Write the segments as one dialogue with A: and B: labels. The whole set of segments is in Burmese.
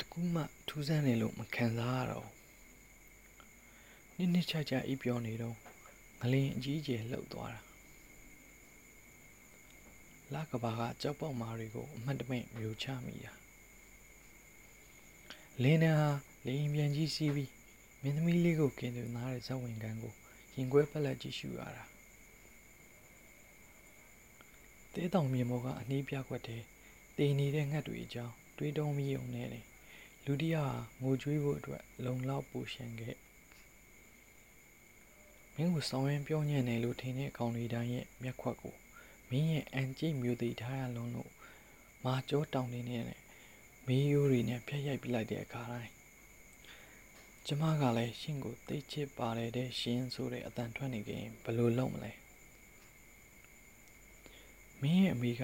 A: တစ်ခုမှထူးဆန်းတယ်လို့မခံစားရတော့ဘူးနှစ်နှစ်ချာချာအိပ်ပျော်နေတော့ငလင်အကြီးအကျယ်လှုပ်သွားတာလကဘာကကြောက်ပေါက်မာတွေကိုအမှတ်တမဲ့မျိုးချမိတာလင်းနေဟာလင်းပြန်ကြီးစီးပြီးမင်းသမီးလေးကိုကင်သွင်းထားတဲ့ဇက်ဝင်ကန်းကိုရင်ခွဲပလက်ကြည့်ရှုရတာတဲတောင်မြေမောကအနှီးပြခွက်တဲ့တည်နေတဲ့ငှက်တွေအကြောင်းတွေးတောမိုံနဲ့လေ လူတယောက်ဟာငိုကြွေးဖို့အတွက်လုံလောက်ပူရှင်ခဲ့မင်းကိုစောင်းရင်ပြောညံ့တယ်လို့ထင်တဲ့ကောင်လေးတိုင်းရဲ့မျက်ခွက်ကိုမင်းရဲ့အန်ကြိတ်မျိုးသိထားရလုံးလို့မာကြောတောင်နေနဲ့မေးရိုးတွေနဲ့ဖျက်ရိုက်ပြလိုက်တဲ့အခါတိုင်းကျမကလည်းရှင့်ကိုသိချစ်ပါတယ်တဲ့ရှင်ဆိုတဲ့အတန်ထွက်နေကြရင်ဘယ်လိုလုပ်မလဲမင်းရဲ့အမေက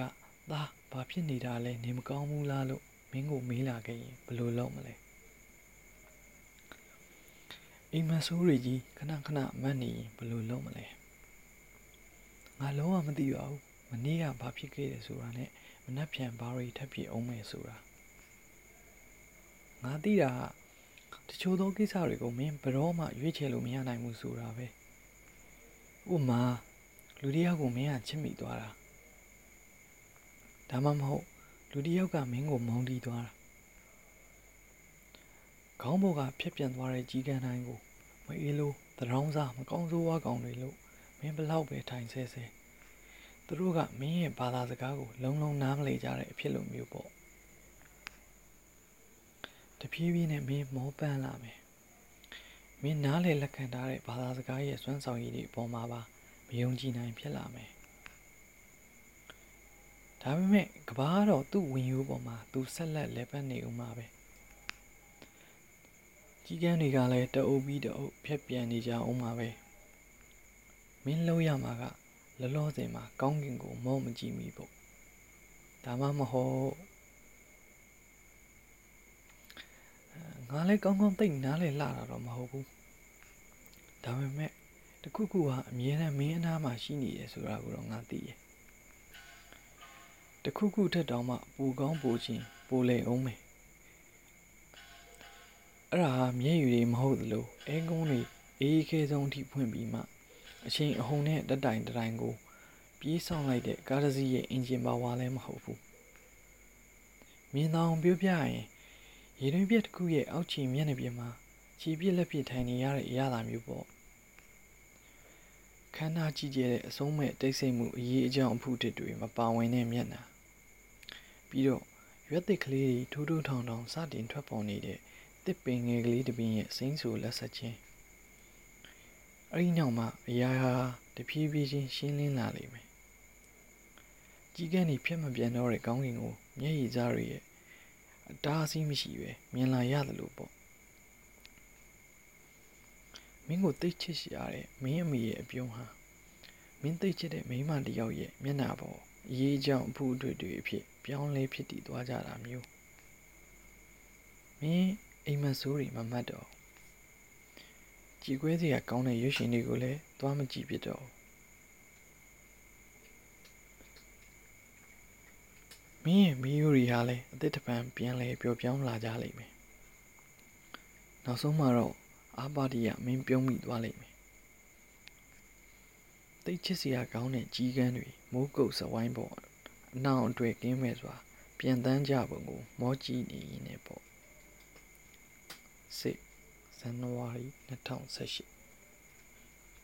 A: သားဘာဖြစ်နေတာလဲနေမကောင်းဘူးလားလို့ မင်းကိုမေးလာခဲ့ရင်ဘယ်လိုလုပ်မလဲအိမ်မဆိုးတွေကြီးခဏခဏမတ်နေရင်ဘယ်လိုလုပ်မလဲငါလုံးဝမသိပါဘူးမနေ့ကဘာဖြစ်ခဲ့တယ်ဆိုတာနဲ့မနှက်ဖြန်ဘာတွေထပ်ဖြစ်အောင်မယ်ဆိုတာငါသိတာတချို့သောကိစ္စတွေကိုမင်းဘယ်တော့မှရွေးချယ်လို့မရနိုင်ဘူးဆိုတာပဲဥမာလူတယောက်ကိုမင်းကချစ်မိသွားတာဒါမှမဟုတ် လူတယောက်ကမင်းကိုမုန်းတီးသွားတာခေါင်းပေါ်ကဖြက်ပြန်သွားတဲ့ကြီးကန်းတိုင်းကိုမအေးလို့တရောင်းစားမကောင်းဆိုးဝါးကောင်တွေလို့မင်းဘလောက်ပဲထိုင်ဆဲဆဲသူတို့ကမင်းရဲ့ဘာသာစကားကိုလုံးလုံးနားမလည်ကြတဲ့အဖြစ်လိုမျိုးပေါ့တဖြည်းဖြည်းနဲ့မင်းမောပန်းလာမယ်မင်းနားလေလက်ခံထားတဲ့ဘာသာစကားရဲ့စွမ်းဆောင်ရည်တွေအပေါ်မှာပါမယုံကြည်နိုင်ဖြစ်လာမယ် ဒါပေမဲ့ကဘာတော့သူ့ဝင်ရိုးပေါ်မှာသူဆက်လက်လဲပတ်နေဦးမှာပဲကြီးကန်းတွေကလည်းတအုပ်ပြီးတအုပ်ဖြက်ပြန်နေကြအောင်မှာပဲမင်းလုံးရမှာကလောလောဆယ်မှာကောင်းကင်ကိုမော့မကြည့်မိပေါ့ဒါမှမဟုတ်ငါလည်းကောင်းကောင်းသိနားလဲလှတာတော့မဟုတ်ဘူးဒါပေမဲ့တခုခုဟာအမြဲတမ်းမင်းအနားမှာရှိနေတယ်ဆိုတာကိုတော့ငါသိတယ် တခုခုထက်တောင်မှပူကောင်းပူချင်းပူလေအောင်မယ်အဲ့ဒါဟာမျက်ရည်တွေမဟုတ်သလိုအဲကုန်းတွေအေးခဲဆုံးအထိဖွင့်ပြီးမှအချိန်အဟုန်နဲ့တက်တိုင်တိုင်ကို ပြေးဆောင်လိုက်တဲ့ကားတစ်စီးရဲ့အင်ဂျင်ပါဝါလည်းမဟုတ်ဘူးမြင်သောင်ပြောပြရင်ရေတွင်းပြက်တစ်ခုရဲ့အောက်ခြေမျက်နှာပြင်မှာခြေပြက်လက်ပြထိုင်နေရတဲ့အရာသာမျိုးပေါ့ခန္ဓာကြည့်ကြတဲ့အဆုံးမဲ့တိတ်ဆိတ်မှုအရေးအကြောင်းအဖို့တွေမပါဝင်တဲ့မျက်နှာ ပြီးတော့ရွက်သစ်ကလေးတွေထိုးထိုးထောင်ထောင်စတင်ထွက်ပေါ်နေတဲ့တစ်ပင်ငယ်ကလေးတစ်ပင်ရဲ့စိမ့်ဆူလက်ဆက်ချင်းအဲ့ဒီနောက်မှာအရာဟာတဖြည်းဖြည်းချင်းရှင်းလင်းလာလိမ့်မယ်ကြီးကန်းနေဖြတ်မပြန်တော့တဲ့ကောင်းကင်ကိုမျက်ရည်ကြားရရဲ့အတားအဆီးမရှိပဲမြင်လာရတယ်လို့ပေါ့မင်းကိုတိတ်ချစ်ရတဲ့မင်းအမေရဲ့အပြုံးဟာမင်းသိချစ်တဲ့မိန်းမတယောက်ရဲ့မျက်နှာပေါ် အရေးကြောင့်အဖူအတွေ့တွေအဖြစ်ပြောင်းလဲဖြစ်တည်သွားကြတာမျိုးမင်းအိမ်မဆိုးတွေမမှတ်တော့ကြည်ကွဲစရာကောင်းတဲ့ရွှေရှင်တွေကိုလည်းသွားမကြည့်ပြတော့မင်းရဲ့မီးယိုတွေဟာလည်းအသစ်တပံပြန်လဲပျော်ပြောင်းလာကြလိမ့်မယ်နောက်ဆုံးမှာတော့အာပါတီကမင်းပြုံးမိသွားလိမ့်မယ် တိတ်ချစ်စရာကောင်းတဲ့ကြီးကန်းတွေမိုးကုတ်စဝိုင်းပေါ်အနောင်အတွေ့ကင်းမဲ့စွာ ပြန်တန်းကြပုံကို မောကြည့်နေရင်လည်းပေါ့စစ်ဇန်နဝါရီ2018